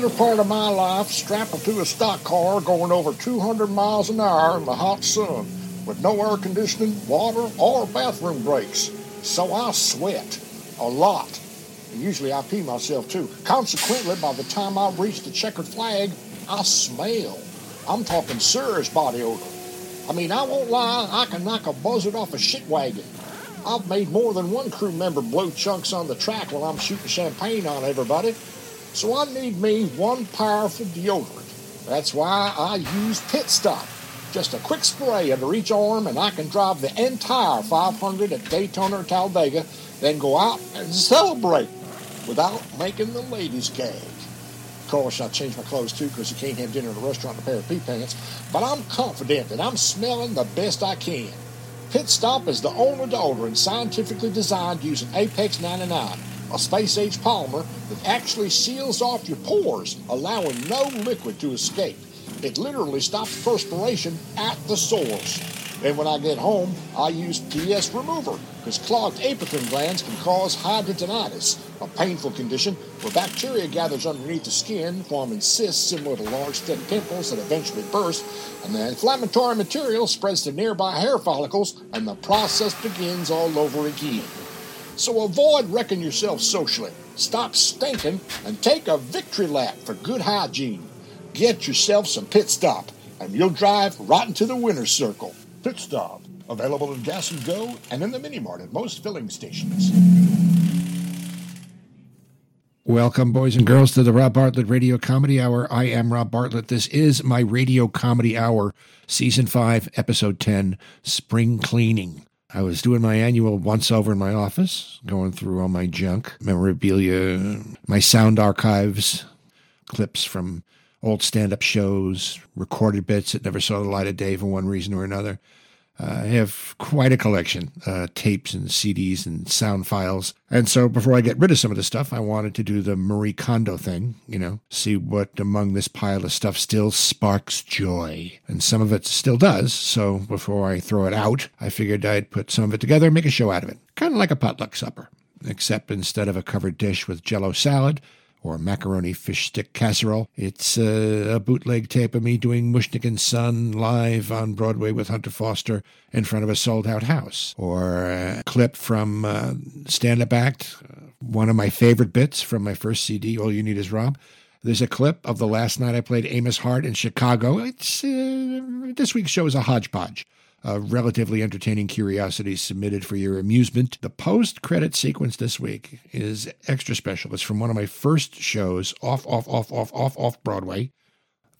better part of my life strapped to a stock car going over 200 miles an hour in the hot sun with no air conditioning, water, or bathroom breaks. So I sweat a lot. And usually I pee myself too. Consequently, by the time I reach the checkered flag, I smell. I'm talking serious body odor. I mean, I won't lie, I can knock a buzzard off a shit wagon. I've made more than one crew member blow chunks on the track while I'm shooting champagne on everybody. So I need me one powerful deodorant. That's why I use Pit Stop. Just a quick spray under each arm, and I can drive the entire 500 at Daytona or Talladega, then go out and celebrate without making the ladies gag. Of course, I changed my clothes too because you can't have dinner at a restaurant in a pair of pee pants. But I'm confident that I'm smelling the best I can. Pit Stop is the only deodorant scientifically designed using Apex 99, a space age polymer that actually seals off your pores, allowing no liquid to escape. It literally stops perspiration at the source. And when I get home, I use PS Remover because clogged apocrine glands can cause hidradenitis, a painful condition where bacteria gathers underneath the skin, forming cysts similar to large thick pimples that eventually burst, and the inflammatory material spreads to nearby hair follicles, and the process begins all over again. So avoid wrecking yourself socially. Stop stinking and take a victory lap for good hygiene. Get yourself some pit stop, and you'll drive right into the winner's circle. Pit Stop. Available in Gas and Go and in the Mini Mart at most filling stations. Welcome, boys and girls, to the Rob Bartlett Radio Comedy Hour. I am Rob Bartlett. This is my Radio Comedy Hour, Season 5, Episode 10, Spring Cleaning. I was doing my annual once over in my office, going through all my junk, memorabilia, my sound archives, clips from old stand up shows, recorded bits that never saw the light of day for one reason or another. Uh, I have quite a collection, uh, tapes and CDs and sound files. And so before I get rid of some of the stuff, I wanted to do the Marie Kondo thing, you know, see what among this pile of stuff still sparks joy. And some of it still does. So before I throw it out, I figured I'd put some of it together and make a show out of it. Kind of like a potluck supper. Except instead of a covered dish with jello salad, or macaroni fish stick casserole. It's uh, a bootleg tape of me doing Mushnik and Son live on Broadway with Hunter Foster in front of a sold out house, or a clip from uh, Stand Up Act, one of my favorite bits from my first CD, All You Need Is Rob. There's a clip of the last night I played Amos Hart in Chicago. It's uh, this week's show is a hodgepodge uh, relatively entertaining curiosities submitted for your amusement. The post credit sequence this week is extra special. It's from one of my first shows off, off, off, off, off, off Broadway,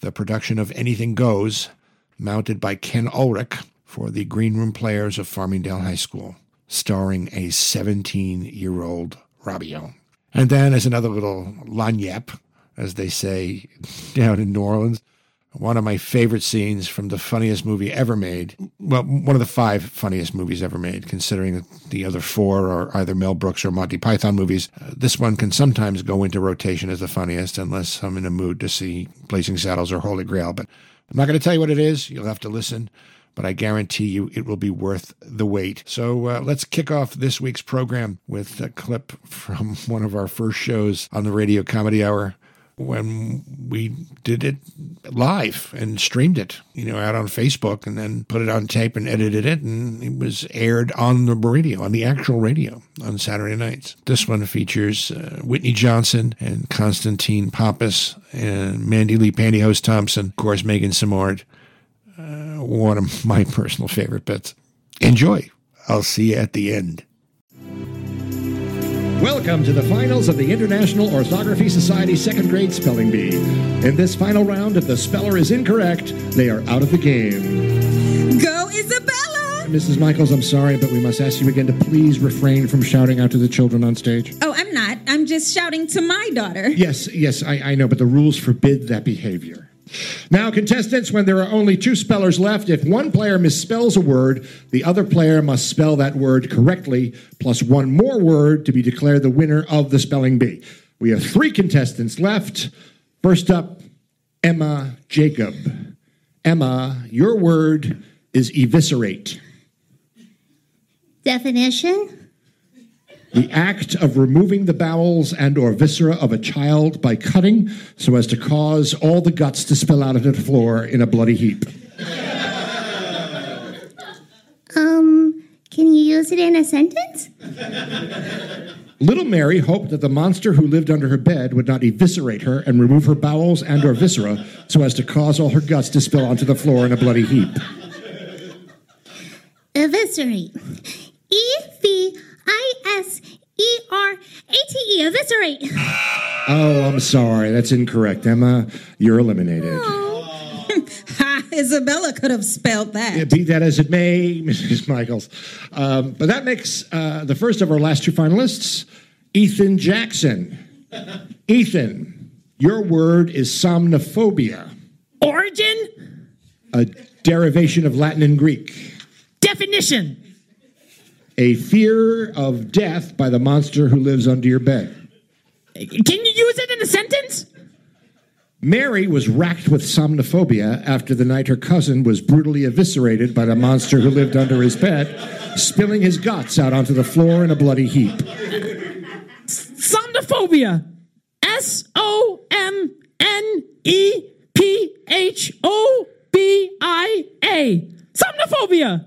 the production of Anything Goes, mounted by Ken Ulrich for the Green Room Players of Farmingdale High School, starring a 17 year old Robio. And then, as another little lagniappe, as they say down in New Orleans, one of my favorite scenes from the funniest movie ever made. Well, one of the five funniest movies ever made, considering the other four are either Mel Brooks or Monty Python movies. Uh, this one can sometimes go into rotation as the funniest, unless I'm in a mood to see Blazing Saddles or Holy Grail. But I'm not going to tell you what it is. You'll have to listen. But I guarantee you it will be worth the wait. So uh, let's kick off this week's program with a clip from one of our first shows on the Radio Comedy Hour when we did it live and streamed it, you know, out on Facebook and then put it on tape and edited it. And it was aired on the radio, on the actual radio on Saturday nights. This one features uh, Whitney Johnson and Constantine Pappas and Mandy Lee Pantyhose Thompson, of course, Megan Simard. Uh, one of my personal favorite bits. Enjoy. I'll see you at the end. Welcome to the finals of the International Orthography Society second grade spelling bee. In this final round, if the speller is incorrect, they are out of the game. Go, Isabella! Mrs. Michaels, I'm sorry, but we must ask you again to please refrain from shouting out to the children on stage. Oh, I'm not. I'm just shouting to my daughter. Yes, yes, I, I know, but the rules forbid that behavior. Now, contestants, when there are only two spellers left, if one player misspells a word, the other player must spell that word correctly, plus one more word to be declared the winner of the spelling bee. We have three contestants left. First up, Emma Jacob. Emma, your word is eviscerate. Definition? The act of removing the bowels and or viscera of a child by cutting so as to cause all the guts to spill out onto the floor in a bloody heap. Um, can you use it in a sentence? Little Mary hoped that the monster who lived under her bed would not eviscerate her and remove her bowels and or viscera so as to cause all her guts to spill onto the floor in a bloody heap. Eviscerate. E V I S E R A T E. Eviscerate. Oh, I'm sorry. That's incorrect. Emma, you're eliminated. Ha, Isabella could have spelled that. Be that as it may, Mrs. Michaels. Um, but that makes uh, the first of our last two finalists, Ethan Jackson. Ethan, your word is somnophobia, Origin? a derivation of Latin and Greek. Definition. A fear of death by the monster who lives under your bed. Can you use it in a sentence? Mary was racked with somnophobia after the night her cousin was brutally eviscerated by the monster who lived under his bed, spilling his guts out onto the floor in a bloody heap. Somnophobia. S O M N E P H O B I A. Somnophobia.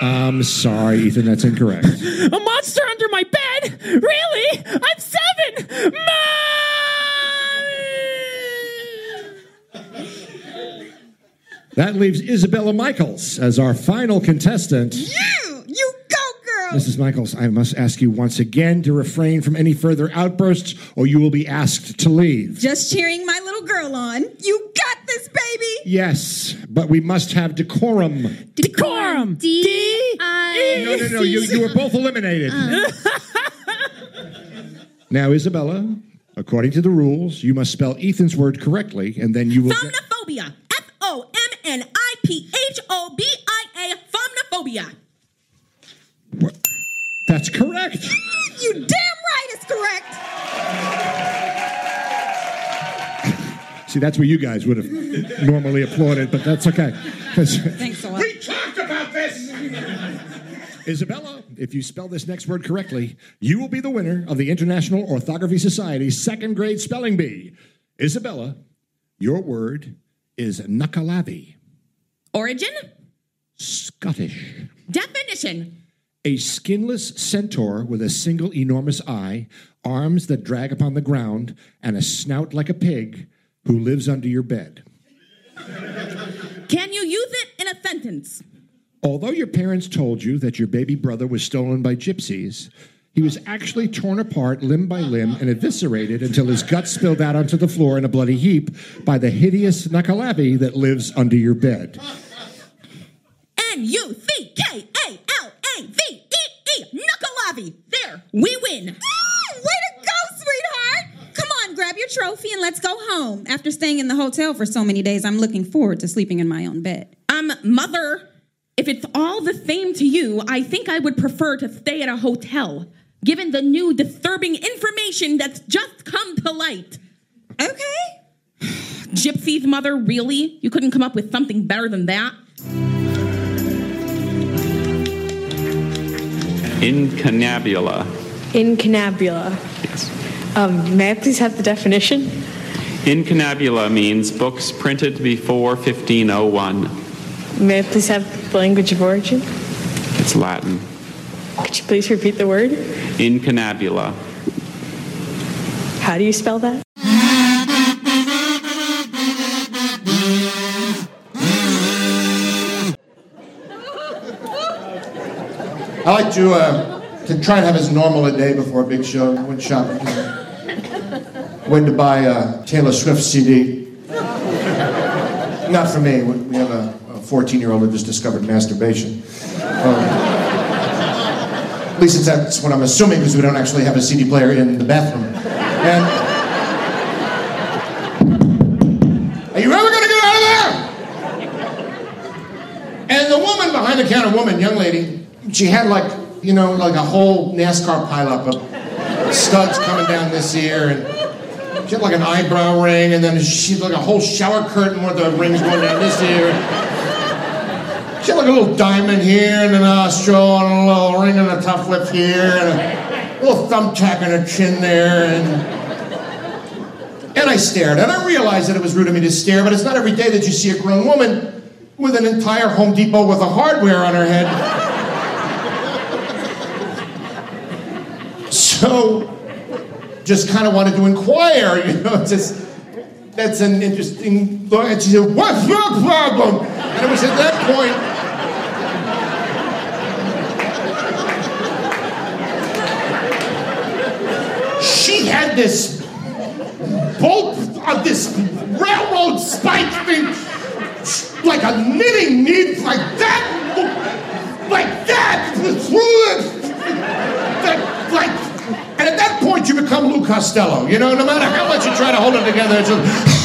I'm sorry, Ethan, that's incorrect. A monster under my bed? Really? I'm seven. Mom! That leaves Isabella Michaels as our final contestant. You, you go, girl. Mrs. Michaels, I must ask you once again to refrain from any further outbursts or you will be asked to leave. Just cheering my little girl on. You got this, baby. Yes, but we must have decorum. Decorum. D I. No, no, no, you, you were both eliminated. Uh. now, Isabella, according to the rules, you must spell Ethan's word correctly and then you will. Get- Somnophobia. F O M N I P H O B I A. Somnophobia. That's correct. You damn right it's correct. See, that's where you guys would have normally applauded, but that's okay. Thanks a lot. We talked about this. Isabella, if you spell this next word correctly, you will be the winner of the International Orthography Society's second grade spelling bee. Isabella, your word is Nuckelavee, Origin. Scottish. Definition. A skinless centaur with a single enormous eye, arms that drag upon the ground, and a snout like a pig who lives under your bed. Can you use it in a sentence? Although your parents told you that your baby brother was stolen by gypsies, he was actually torn apart limb by limb and eviscerated until his guts spilled out onto the floor in a bloody heap by the hideous Nuckelavee that lives under your bed. There. We win. Way to go, sweetheart. Come on, grab your trophy and let's go home. After staying in the hotel for so many days, I'm looking forward to sleeping in my own bed. Um, mother, if it's all the same to you, I think I would prefer to stay at a hotel, given the new disturbing information that's just come to light. Okay. Gypsy's mother, really? You couldn't come up with something better than that? Incunabula. Incunabula. Yes. Um, may I please have the definition? Incunabula means books printed before 1501. May I please have the language of origin? It's Latin. Could you please repeat the word? Incunabula. How do you spell that? I like to uh, to try and have as normal a day before a big show. I went shopping. Went to buy a Taylor Swift CD. Not for me. We have a 14 year old who just discovered masturbation. Um, at least that's what I'm assuming because we don't actually have a CD player in the bathroom. And are you ever going to get out of there? And the woman behind the counter, woman, young lady, she had like, you know, like a whole NASCAR pileup of studs coming down this ear, and she had like an eyebrow ring, and then she had like a whole shower curtain with the rings going down this ear. She had like a little diamond here, and a nostril, and a little ring and a tough lip here, and a little thumbtack on her chin there, and and I stared. And I realized that it was rude of me to stare, but it's not every day that you see a grown woman with an entire Home Depot with a hardware on her head. So, just kind of wanted to inquire, you know, just, that's an interesting look. And she said, What's your problem? And it was at that point. She had this bolt of this railroad spike thing, like a knitting needle, like that, like that, through it. Like, and at that point you become Lou Costello. You know, no matter how much you try to hold it together, it's just.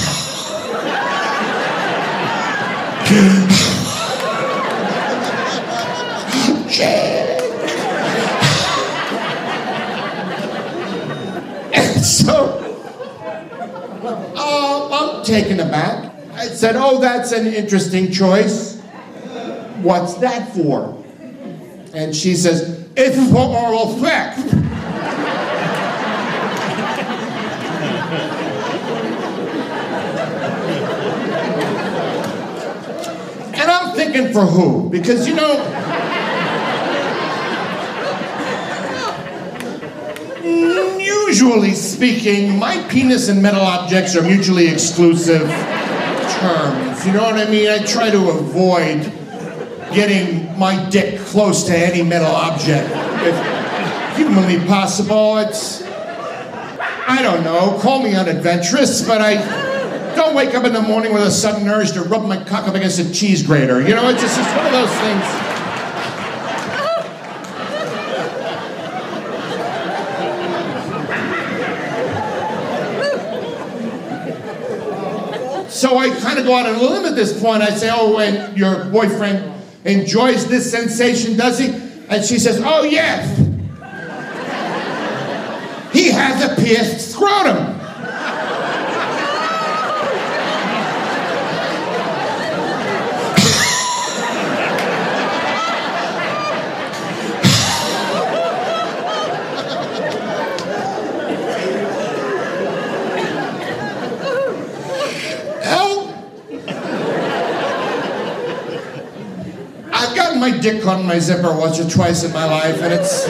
And so, uh, I'm taken aback. I said, Oh, that's an interesting choice. What's that for? And she says, It's for oral sex. For who? Because, you know, usually speaking, my penis and metal objects are mutually exclusive terms. You know what I mean? I try to avoid getting my dick close to any metal object. If humanly possible, it's. I don't know, call me unadventurous, but I don't wake up in the morning with a sudden urge to rub my cock up against a cheese grater. You know, it's just it's one of those things. So I kind of go out on a limb at this point. I say, Oh, and your boyfriend enjoys this sensation, does he? And she says, Oh, yes. He has a pierced scrotum. I've my dick in my zipper once or twice in my life, and it's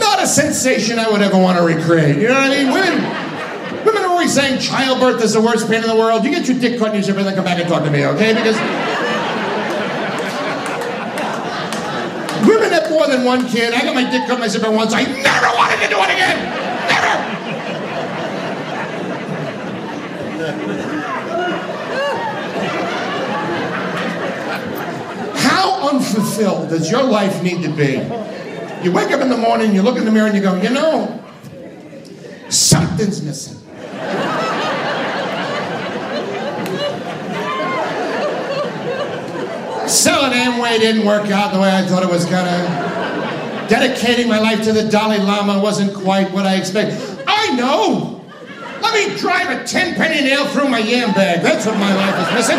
not a sensation I would ever want to recreate. You know what I mean? Women, women are always saying childbirth is the worst pain in the world. You get your dick caught in your zipper, then come back and talk to me, okay? Because women have more than one kid. I got my dick caught in my zipper once. I never wanted to do it again. Never. Unfulfilled does your life need to be? You wake up in the morning, you look in the mirror, and you go, you know, something's missing. Selling Amway didn't work out the way I thought it was gonna. Dedicating my life to the Dalai Lama wasn't quite what I expected. I know! Let me drive a 10 penny nail through my yam bag. That's what my life is missing.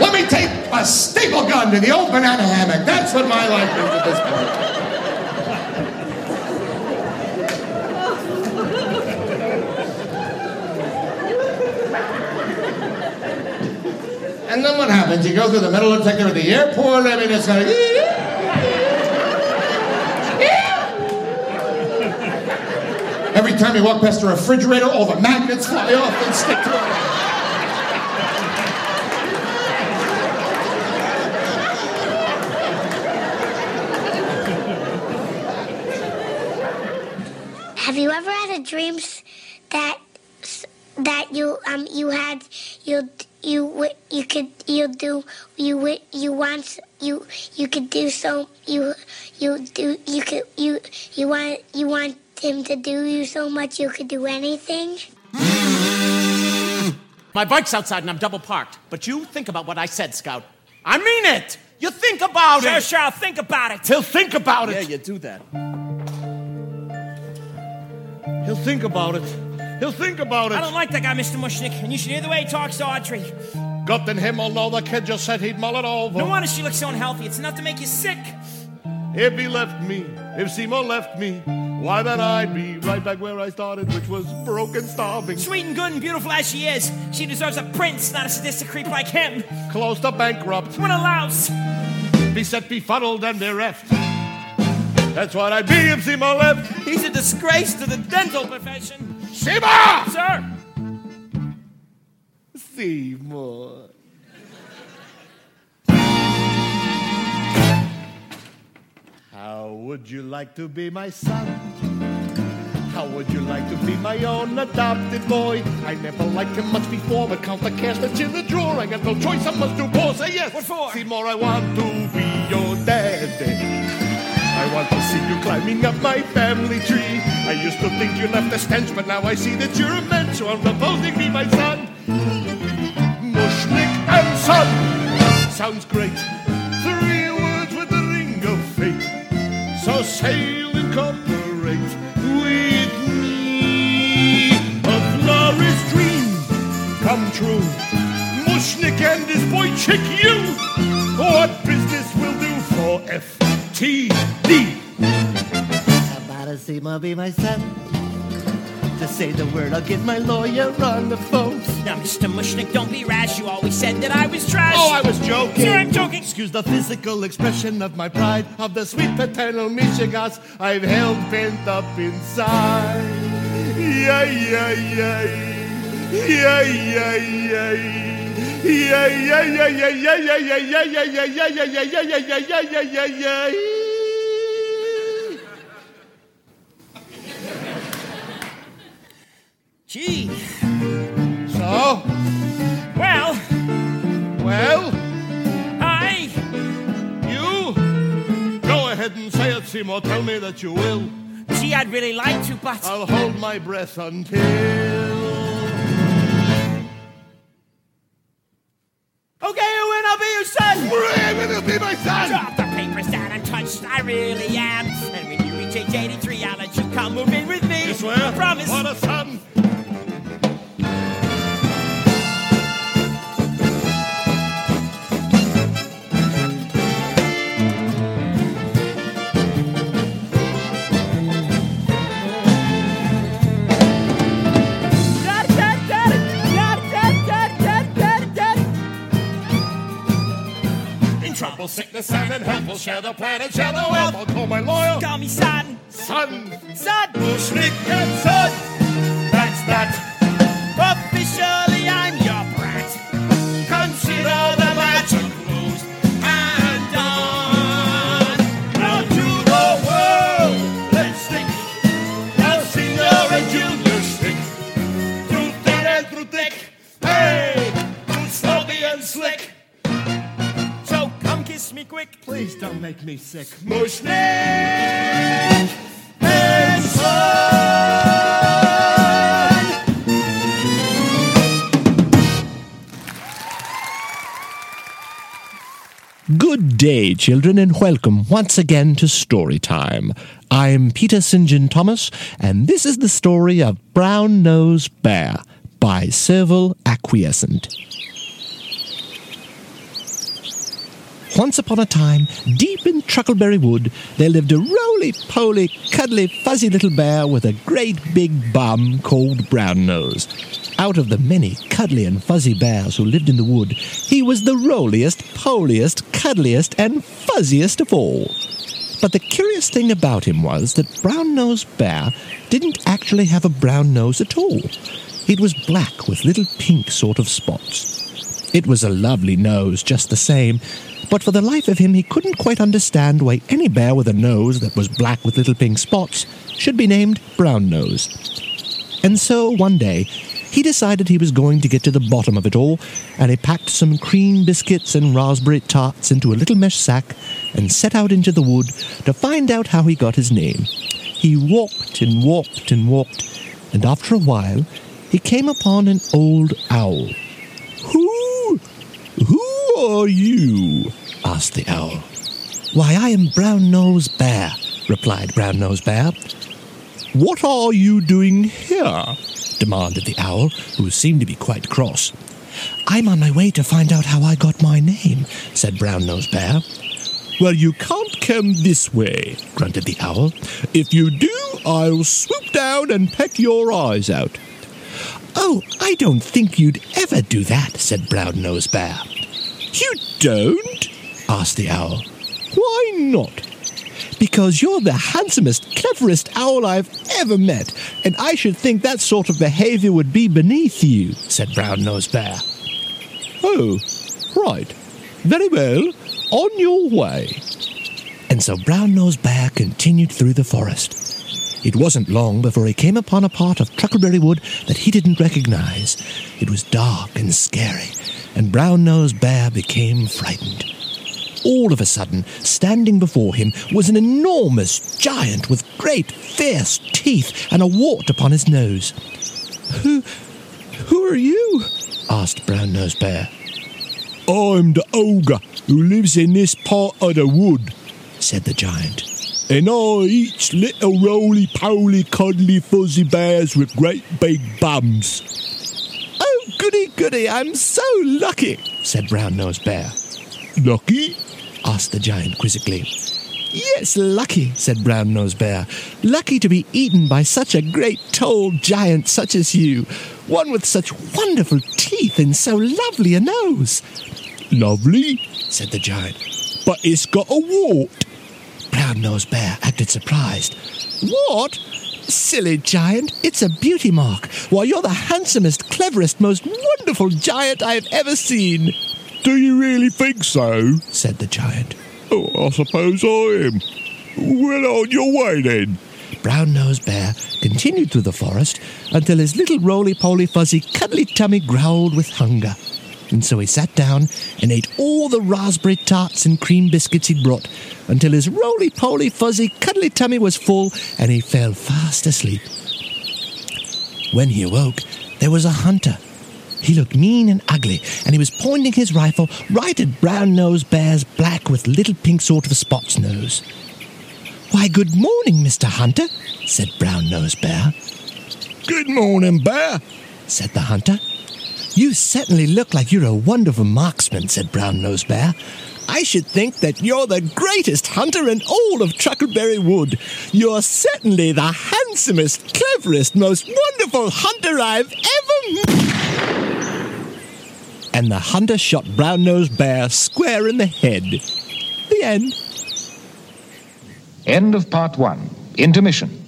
Let me take a staple gun to the old banana hammock. That's what my life is at this point. And then what happens? You go through the metal detector at the airport. I mean, it's of. Every time you walk past a refrigerator, all the magnets fly off and stick to it. Have you ever had a dreams that that you um you had you you you could you do you wi- you want you you could do so you you do you could you you want you want him to do you so much you could do anything? My bike's outside and I'm double parked. But you think about what I said, Scout. I mean it. You think about Sure, it. sure, I'll think about it. He'll think about Yeah, it. Yeah, you do that. He'll think about it. He'll think about it. I don't like that guy, Mr. Mushnik, and you should hear the way he talks to Audrey. Gut in Himmel, no, the kid just said he'd mull it over. No wonder she looks so unhealthy. It's enough to make you sick. If he left me, if Seymour left me, why then I'd be right back where I started, which was broken, starving. Sweet and good and beautiful as she is, she deserves a prince, not a sadistic creep like him. Close to bankrupt. What a louse. Beset, befuddled, and bereft. That's what I'd be if Seymour left. He's a disgrace to the dental profession. Seymour! Sir! Seymour. How would you like to be my son? How would you like to be my own adopted boy? I never liked him much before, but count the cash that's in the drawer. I got no choice, I must do more. Say yes. What for? Seymour, I want to be your daddy. I want to see you climbing up my family tree. I used to think you left a stench, but now I see that you're a mensch. So I'm proposing be my son. Mushnik and son. Sounds great. Three words with the ring of fate. So sail and cooperate with me. A glorious dream come true. Mushnik and his boy chick you. What business will do for FTD? About to see my be my son. To say the word, I'll get my lawyer on the phone. Now, Mr. Mushnik, don't be rash. You always said that I was trash. Oh, I was joking. Sir, I'm joking. Excuse the physical expression of my pride, of the sweet paternal Michigas I've held pent up inside. Yeah, yeah, yeah. Yeah, yeah, yeah. Yeah, yeah, yeah, yeah, yeah, yeah, yeah, yeah, yeah, yeah, yeah, yeah, yeah, yeah, yeah, yeah, yeah, yeah, yeah, yeah. Gee. So? Well. Well? I. You? Go ahead and say it, Seymour. Tell me that you will. Gee, I'd really like to, but. I'll hold my breath until. Son. When will be my son. Drop the papers down untouched. I really am. And when you reach age 83, I'll let you come move in with me. You swear? I promise. What a son. Trouble, sickness, and we'll share the planet, share the wealth. I'll call my lawyer. Call me son. Son. Son. Mushnik and son. That's that. Officially, I'm your brat. Consider make me sick. Son. Good day, children, and welcome once again to Story Time. I'm Peter St. John Thomas, and this is the story of Brown Nose Bear by Serval Acquiescent. Once upon a time, deep in Truckleberry Wood, there lived a roly-poly, cuddly, fuzzy little bear with a great big bum called Brown Nose. Out of the many cuddly and fuzzy bears who lived in the wood, he was the roliest, poliest, cuddliest, and fuzziest of all. But the curious thing about him was that Brown Nose Bear didn't actually have a brown nose at all. It was black with little pink sort of spots. It was a lovely nose just the same, but for the life of him he couldn't quite understand why any bear with a nose that was black with little pink spots should be named Brown Nose. And so one day he decided he was going to get to the bottom of it all, and he packed some cream biscuits and raspberry tarts into a little mesh sack and set out into the wood to find out how he got his name. He walked and walked and walked, and after a while he came upon an old owl. Who? Are you? asked the owl. Why, I am Brown Nose Bear, replied Brown Nose Bear. What are you doing here? demanded the owl, who seemed to be quite cross. I'm on my way to find out how I got my name, said Brown Nose Bear. Well, you can't come this way, grunted the owl. If you do, I'll swoop down and peck your eyes out. Oh, I don't think you'd ever do that, said Brown Nose Bear. You don't? asked the owl. Why not? Because you're the handsomest, cleverest owl I've ever met, and I should think that sort of behavior would be beneath you, said Brown Nose Bear. Oh, right. Very well. On your way. And so Brown Nose Bear continued through the forest. It wasn't long before he came upon a part of Truckleberry Wood that he didn't recognize. It was dark and scary, and Brown Nose Bear became frightened. All of a sudden, standing before him was an enormous giant with great fierce teeth and a wart upon his nose. Who, who are you? asked Brown Nose Bear. I'm the ogre who lives in this part of the wood, said the giant. And I eats little roly poly cuddly fuzzy bears with great big bums. Oh, goody goody, I'm so lucky, said Brown Nose Bear. Lucky? asked the giant quizzically. Yes, lucky, said Brown Nose Bear. Lucky to be eaten by such a great tall giant such as you, one with such wonderful teeth and so lovely a nose. Lovely, said the giant, but it's got a wart. Brown Nose Bear acted surprised. What? Silly giant, it's a beauty mark. Why, you're the handsomest, cleverest, most wonderful giant I've ever seen. Do you really think so? said the giant. Oh, I suppose I am. Well, on your way then. Brown nosed Bear continued through the forest until his little roly poly fuzzy cuddly tummy growled with hunger. And so he sat down and ate all the raspberry tarts and cream biscuits he'd brought until his roly poly fuzzy cuddly tummy was full and he fell fast asleep. When he awoke, there was a hunter. He looked mean and ugly, and he was pointing his rifle right at Brown Nose Bear's black with little pink sort of spots nose. Why, good morning, Mr. Hunter, said Brown Nose Bear. Good morning, Bear, said the hunter. You certainly look like you're a wonderful marksman, said Brown Nose Bear. I should think that you're the greatest hunter in all of Truckleberry Wood. You're certainly the handsomest, cleverest, most wonderful hunter I've ever met. And the hunter shot Brown Nose Bear square in the head. The end. End of part one. Intermission.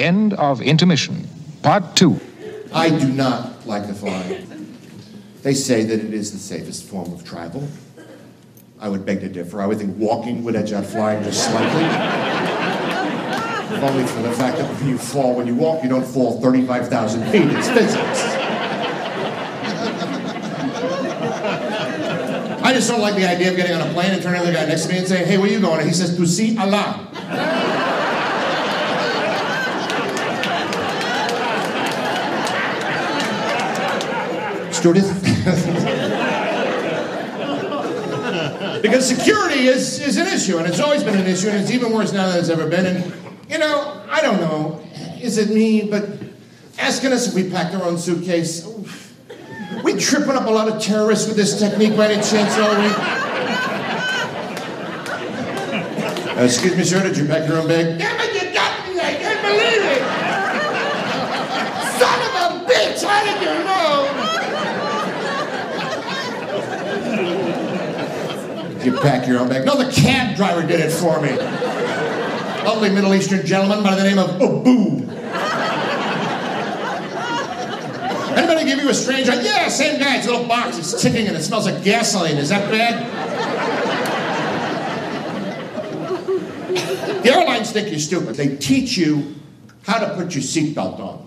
End of intermission. Part two. I do not like to fly. They say that it is the safest form of travel. I would beg to differ. I would think walking would edge out flying just slightly. if only for the fact that when you fall, when you walk, you don't fall 35,000 feet. It's physics. I just don't like the idea of getting on a plane and turning to the guy next to me and saying, hey, where are you going? And he says, to see Allah. Stewardess? because security is, is an issue, and it's always been an issue, and it's even worse now than it's ever been. And, you know, I don't know, is it me, but asking us if we packed our own suitcase, we tripping up a lot of terrorists with this technique by any chance, are we? Uh, excuse me, sir, did you pack your own bag? Damn it, you got me! I can't believe it! Son of a bitch, how did you know? You pack your own bag. No, the cab driver did it for me. Lovely Middle Eastern gentleman by the name of Abu. Anybody give you a strange idea? Yeah, same guy. It's a little box. It's ticking and it smells like gasoline. Is that bad? The airlines think you're stupid. They teach you how to put your seatbelt on.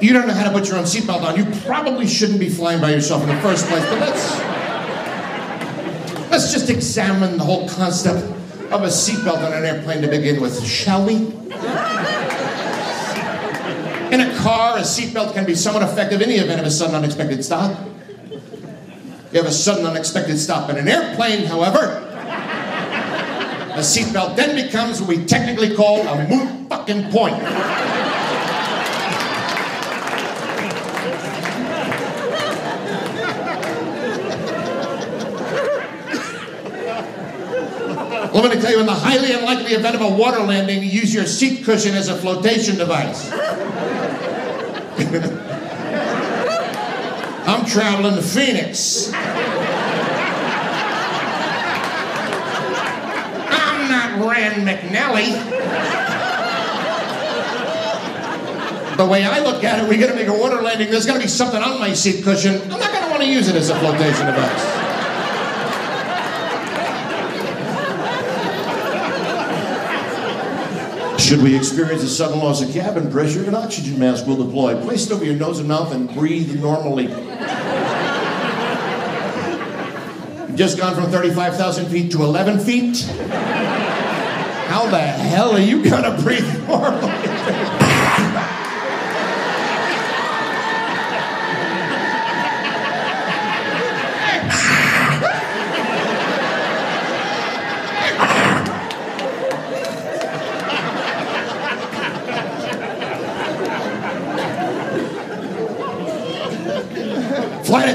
You don't know how to put your own seatbelt on. You probably shouldn't be flying by yourself in the first place, but let's let's just examine the whole concept of a seatbelt on an airplane to begin with, shall we? In a car, a seatbelt can be somewhat effective in the event of a sudden unexpected stop. You have a sudden unexpected stop in an airplane, however, A seatbelt then becomes what we technically call a moot fucking point. Well, let me tell you, in the highly unlikely event of a water landing, use your seat cushion as a flotation device. I'm traveling to Phoenix. I'm not Rand McNally. The way I look at it, we're gonna make a water landing, there's gonna be something on my seat cushion. I'm not gonna wanna use it as a flotation device. Should we experience a sudden loss of cabin pressure, an oxygen mask will deploy. Place it over your nose and mouth and breathe normally. Just gone from 35,000 feet to 11 feet? How the hell are you gonna breathe normally?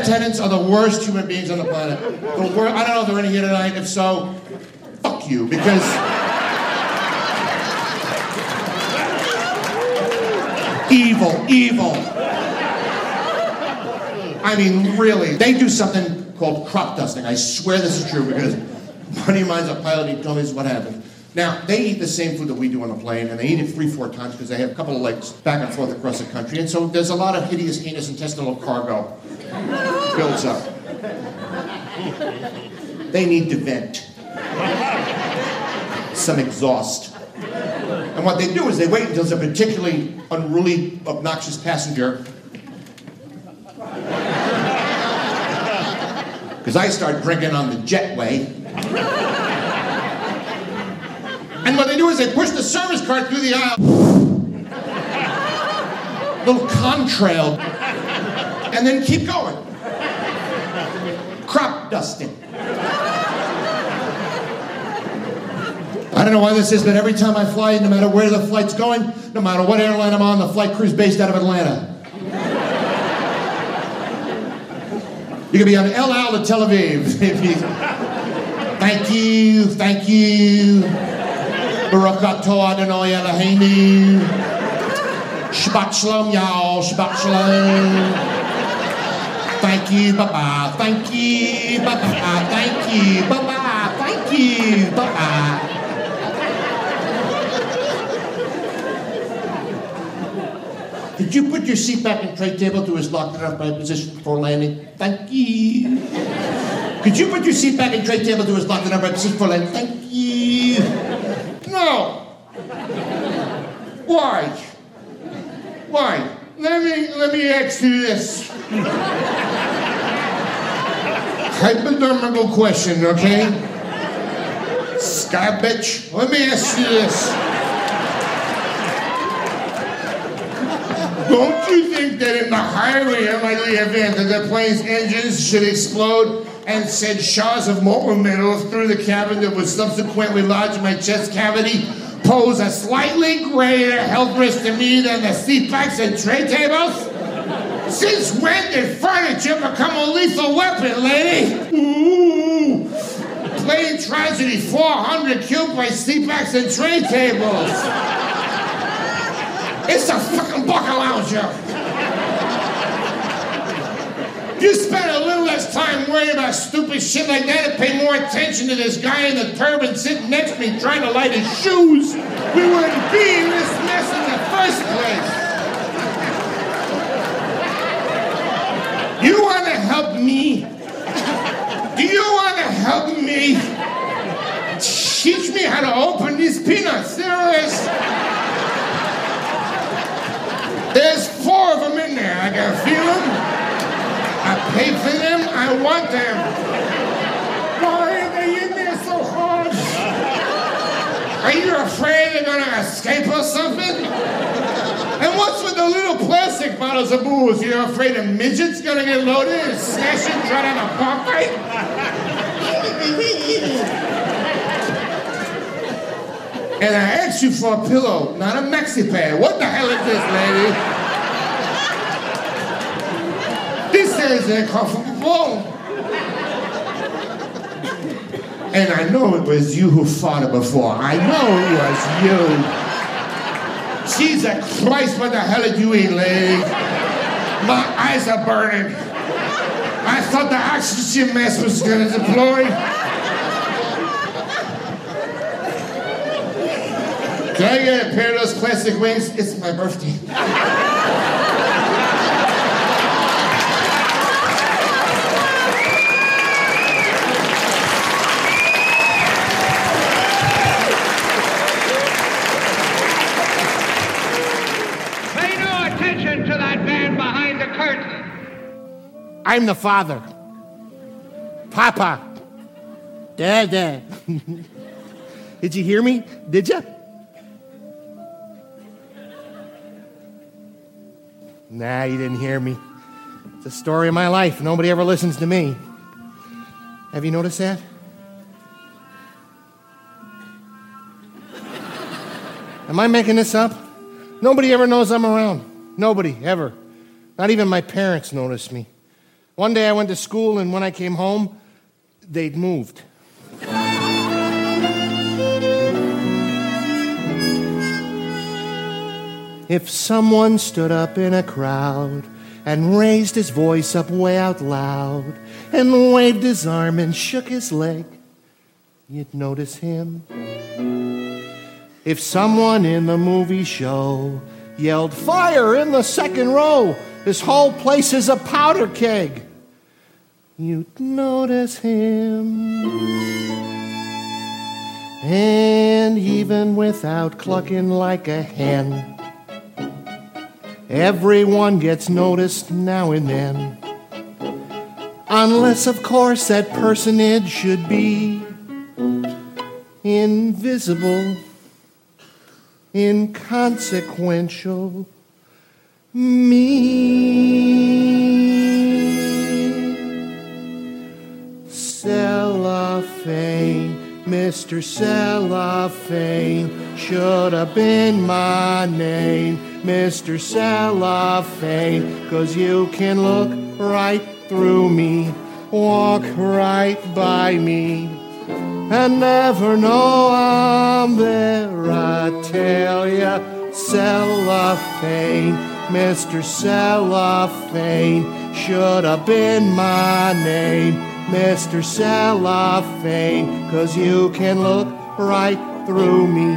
Attendants are the worst human beings on the planet. The wor- I don't know if they're any here tonight. If so, fuck you, because. evil, evil. I mean, really, they do something called crop dusting. I swear this is true because buddy of mine's a pilot. He told me what happened. Now, they eat the same food that we do on a plane, and they eat it three, four times because they have a couple of legs back and forth across the country. And so there's a lot of hideous, heinous intestinal cargo builds up. They need to vent. Some exhaust. And what they do is they wait until there's a particularly unruly, obnoxious passenger. Because I start drinking on the jetway. And what they do is they push the service cart through the aisle. Little contrail. And then keep going. Crop dusting. I don't know why this is, but every time I fly, no matter where the flight's going, no matter what airline I'm on, the flight crew's based out of Atlanta. You could be on El Al to Tel Aviv. Thank you, thank you. Baruch atah Adonai Eloheinu. Shabbat shalom, y'all. Shabbat shalom. Thank you, bye-bye. Thank you, bye-bye. Thank you, bye-bye. Thank you, bye-bye. Did you put your seat back and tray table to its locked enough by position before landing? Thank you. Could you put your seat back and tray table to its locked enough by position before landing? Thank you. No. Why? Why? Let me let me ask you this. Hypodermical question, okay? Sky bitch, let me ask you this. Don't you think that in the highly unlikely event that the plane's engines should explode and send shards of molten metal through the cabin that would subsequently lodge in my chest cavity pose a slightly greater health risk to me than the seat backs and tray tables? Since when did furniture become a lethal weapon, lady? Ooh. Plane tragedy 400 killed by seat and tray tables. It's a fucking Bacalauja. You spend a little less time worrying about stupid shit like that and pay more attention to this guy in the turban sitting next to me trying to light his shoes. We wouldn't be in this mess in the first place. You want to help me? Do you want to help me? Teach me how to open these peanuts. There is. There's four of them in there. I can feel them. Paid for them. I want them. Why are they in there so hard? Are you afraid they're gonna escape or something? And what's with the little plastic bottles of booze? You're afraid a midget's gonna get loaded and smash it to have a cockfight? And I asked you for a pillow, not a maxi pad. What the hell is this, lady? This is a comfortable. And I know it was you who fought her before. I know it was you. Jesus Christ, what the hell did you eat, lady? My eyes are burning. I thought the oxygen mask was gonna deploy. Can I get a pair of those classic wings? It's my birthday. I'm the father. Papa. Dad, Dad. Did you hear me? Did you? Nah, you didn't hear me. It's the story of my life. Nobody ever listens to me. Have you noticed that? Am I making this up? Nobody ever knows I'm around. Nobody, ever. Not even my parents notice me. One day I went to school, and when I came home, they'd moved. If someone stood up in a crowd and raised his voice up way out loud and waved his arm and shook his leg, you'd notice him. If someone in the movie show yelled, Fire in the second row, this whole place is a powder keg, you'd notice him. And even without clucking like a hen, everyone gets noticed now and then. Unless, of course, that personage should be invisible, inconsequential, me. Cellophane, Mr. Cellophane, should have been my name, Mr. Cellophane, cause you can look right through me, walk right by me, and never know I'm there. I tell ya, cellophane, Mr. Cellophane, should have been my name, Mr. Cellophane, cause you can look right through me,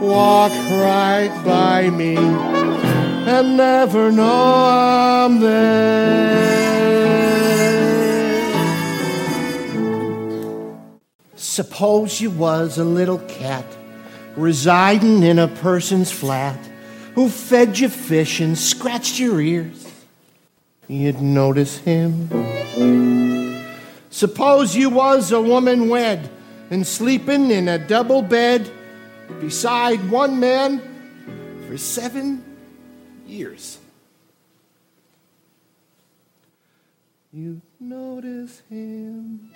walk right by me, and never know I'm there. Suppose you was a little cat residing in a person's flat who fed you fish and scratched your ears. You'd notice him. Suppose you was a woman wed and sleeping in a double bed beside one man for seven years. You'd notice him.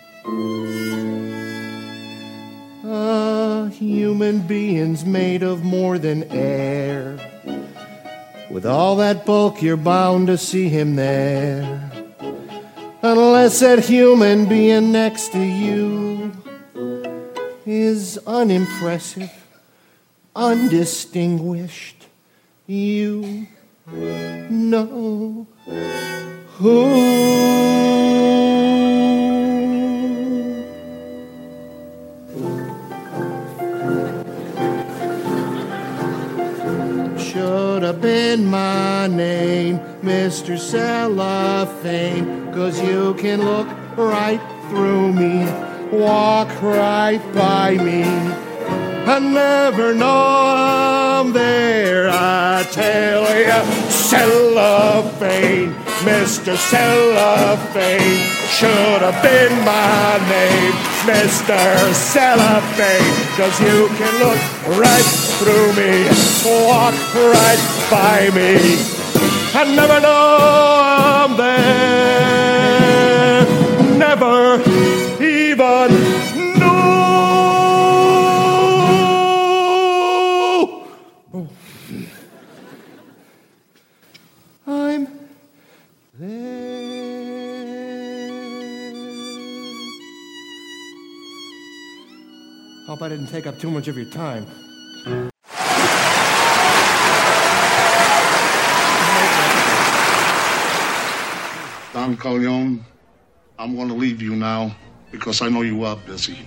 A human being's made of more than air. With all that bulk, you're bound to see him there. Unless that human being next to you is unimpressive, undistinguished, you know who. Should have been my name, Mr. Cellophane, cause you can look right through me, walk right by me. I never know I'm there, I tell ya, cellophane, Mr. Cellophane, should have been my name, Mr. Cellophane, cause you can look right through me, walk right by me, and never know I'm there, never Hope I didn't take up too much of your time. Don Corleone, I'm going to leave you now because I know you are busy.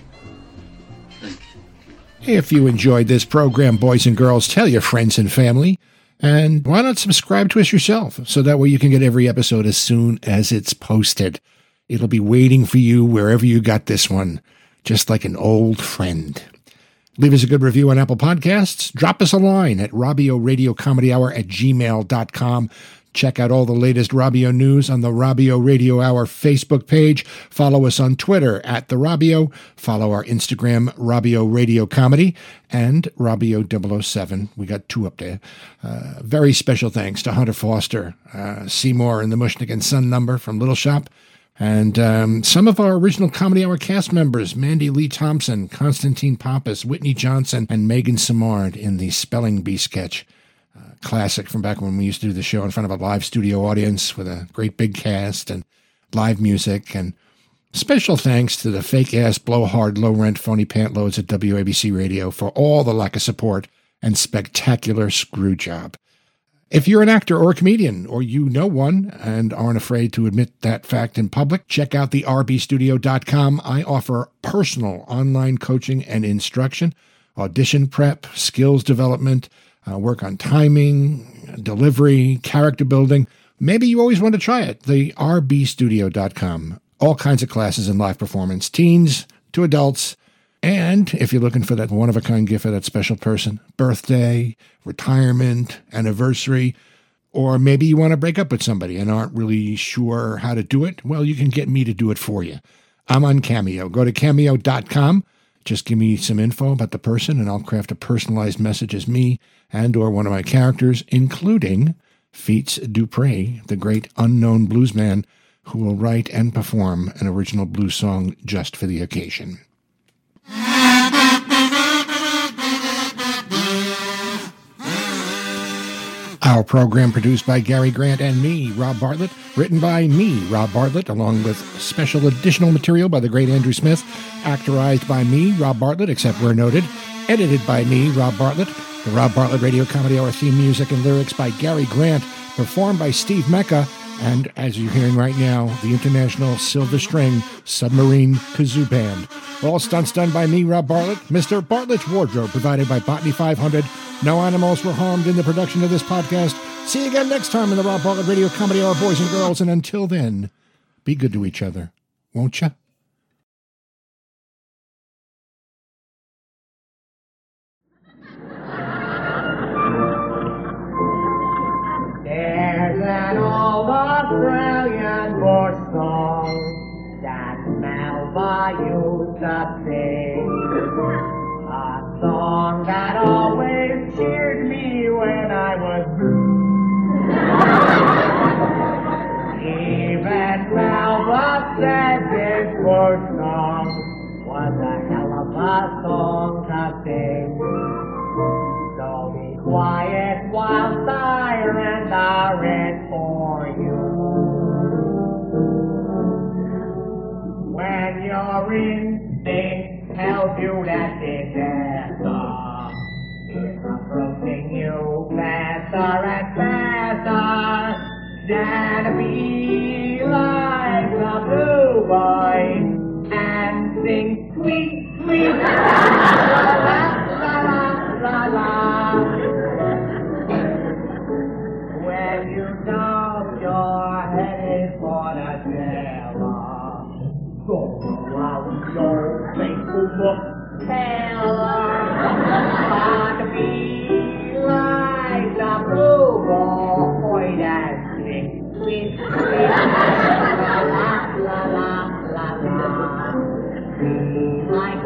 If you enjoyed this program, boys and girls, tell your friends and family. And why not subscribe to us yourself so that way you can get every episode as soon as it's posted. It'll be waiting for you wherever you got this one, just like an old friend. Leave us a good review on Apple Podcasts. Drop us a line at Robio Radio Comedy Hour at gmail.com. Check out all the latest Robio news on the Robio Radio Hour Facebook page. Follow us on Twitter at The Robio. Follow our Instagram, Robio Radio Comedy, and Robio 007. We got two up there. Uh, very special thanks to Hunter Foster, uh, Seymour, and the Mushnik and Son number from Little Shop. And um, some of our original Comedy Hour cast members, Mandy Lee Thompson, Constantine Pappas, Whitney Johnson, and Megan Samard in the Spelling Bee sketch classic from back when we used to do the show in front of a live studio audience with a great big cast and live music. And special thanks to the fake ass, blowhard, low rent, phony pantloads at WABC Radio for all the lack of support and spectacular screw job. If you're an actor or a comedian, or you know one and aren't afraid to admit that fact in public, check out the rbstudio.com. I offer personal online coaching and instruction, audition prep, skills development, uh, work on timing, delivery, character building. Maybe you always want to try it. The rbstudio.com. All kinds of classes in live performance, teens to adults. And if you're looking for that one of a kind gift for that special person, birthday, retirement, anniversary, or maybe you want to break up with somebody and aren't really sure how to do it, well, you can get me to do it for you. I'm on Cameo. Go to cameo.com just give me some info about the person, and I'll craft a personalized message as me and or one of my characters, including Feats Dupre, the great unknown bluesman who will write and perform an original blues song just for the occasion. Our program produced by Gary Grant and me, Rob Bartlett, written by me, Rob Bartlett, along with special additional material by the great Andrew Smith, actorized by me, Rob Bartlett, except where noted, edited by me, Rob Bartlett, the Rob Bartlett Radio Comedy Hour theme music and lyrics by Gary Grant, performed by Steve Mecca, and as you're hearing right now, the International Silver String Submarine Kazoo Band. All stunts done by me, Rob Bartlett. Mr. Bartlett's wardrobe provided by Botany 500. No animals were harmed in the production of this podcast. See you again next time in the Rob Bartlett Radio Comedy Hour, boys and girls. And until then, be good to each other, won't you? Australian bush song that Melba used to sing. A song that always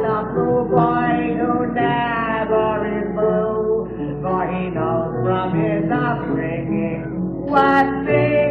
the blue boy who never is blue, for he knows from his upbringing what singing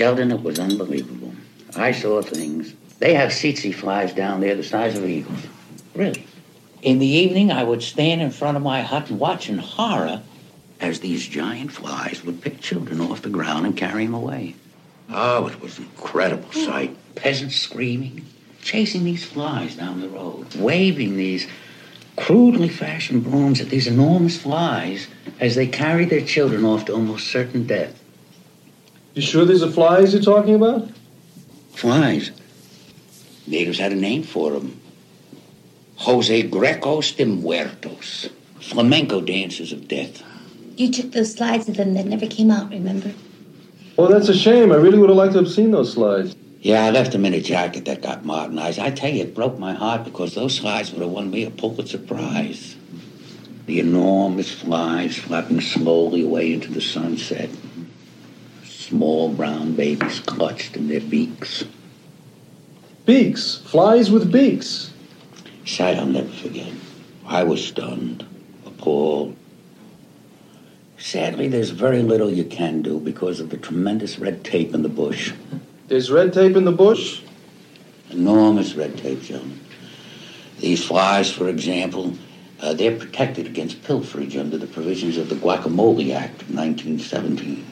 Sheldon, it was unbelievable. I saw things. They have tsetse flies down there the size of eagles. Really. In the evening, I would stand in front of my hut and watch in horror as these giant flies would pick children off the ground and carry them away. Oh, it was an incredible oh, sight. Peasants screaming, chasing these flies down the road, waving these crudely fashioned brooms at these enormous flies as they carried their children off to almost certain death. You sure these are flies you're talking about? Flies. Natives had a name for them. Jose Grecos de Muertos. Flamenco dancers of death. You took those slides of them that never came out, remember? Oh, that's a shame. I really would have liked to have seen those slides. Yeah, I left them in a jacket that got modernized. I tell you, it broke my heart because those slides would have won me a Pulitzer Prize. The enormous flies flapping slowly away into the sunset. Small brown babies clutched in their beaks. Beaks. Flies with beaks. Sight I'll never forget. I was stunned, appalled. Sadly, there's very little you can do because of the tremendous red tape in the bush. There's red tape in the bush? Enormous red tape, gentlemen. These flies, for example, uh, they're protected against pilferage under the provisions of the Guacamole Act of 1917.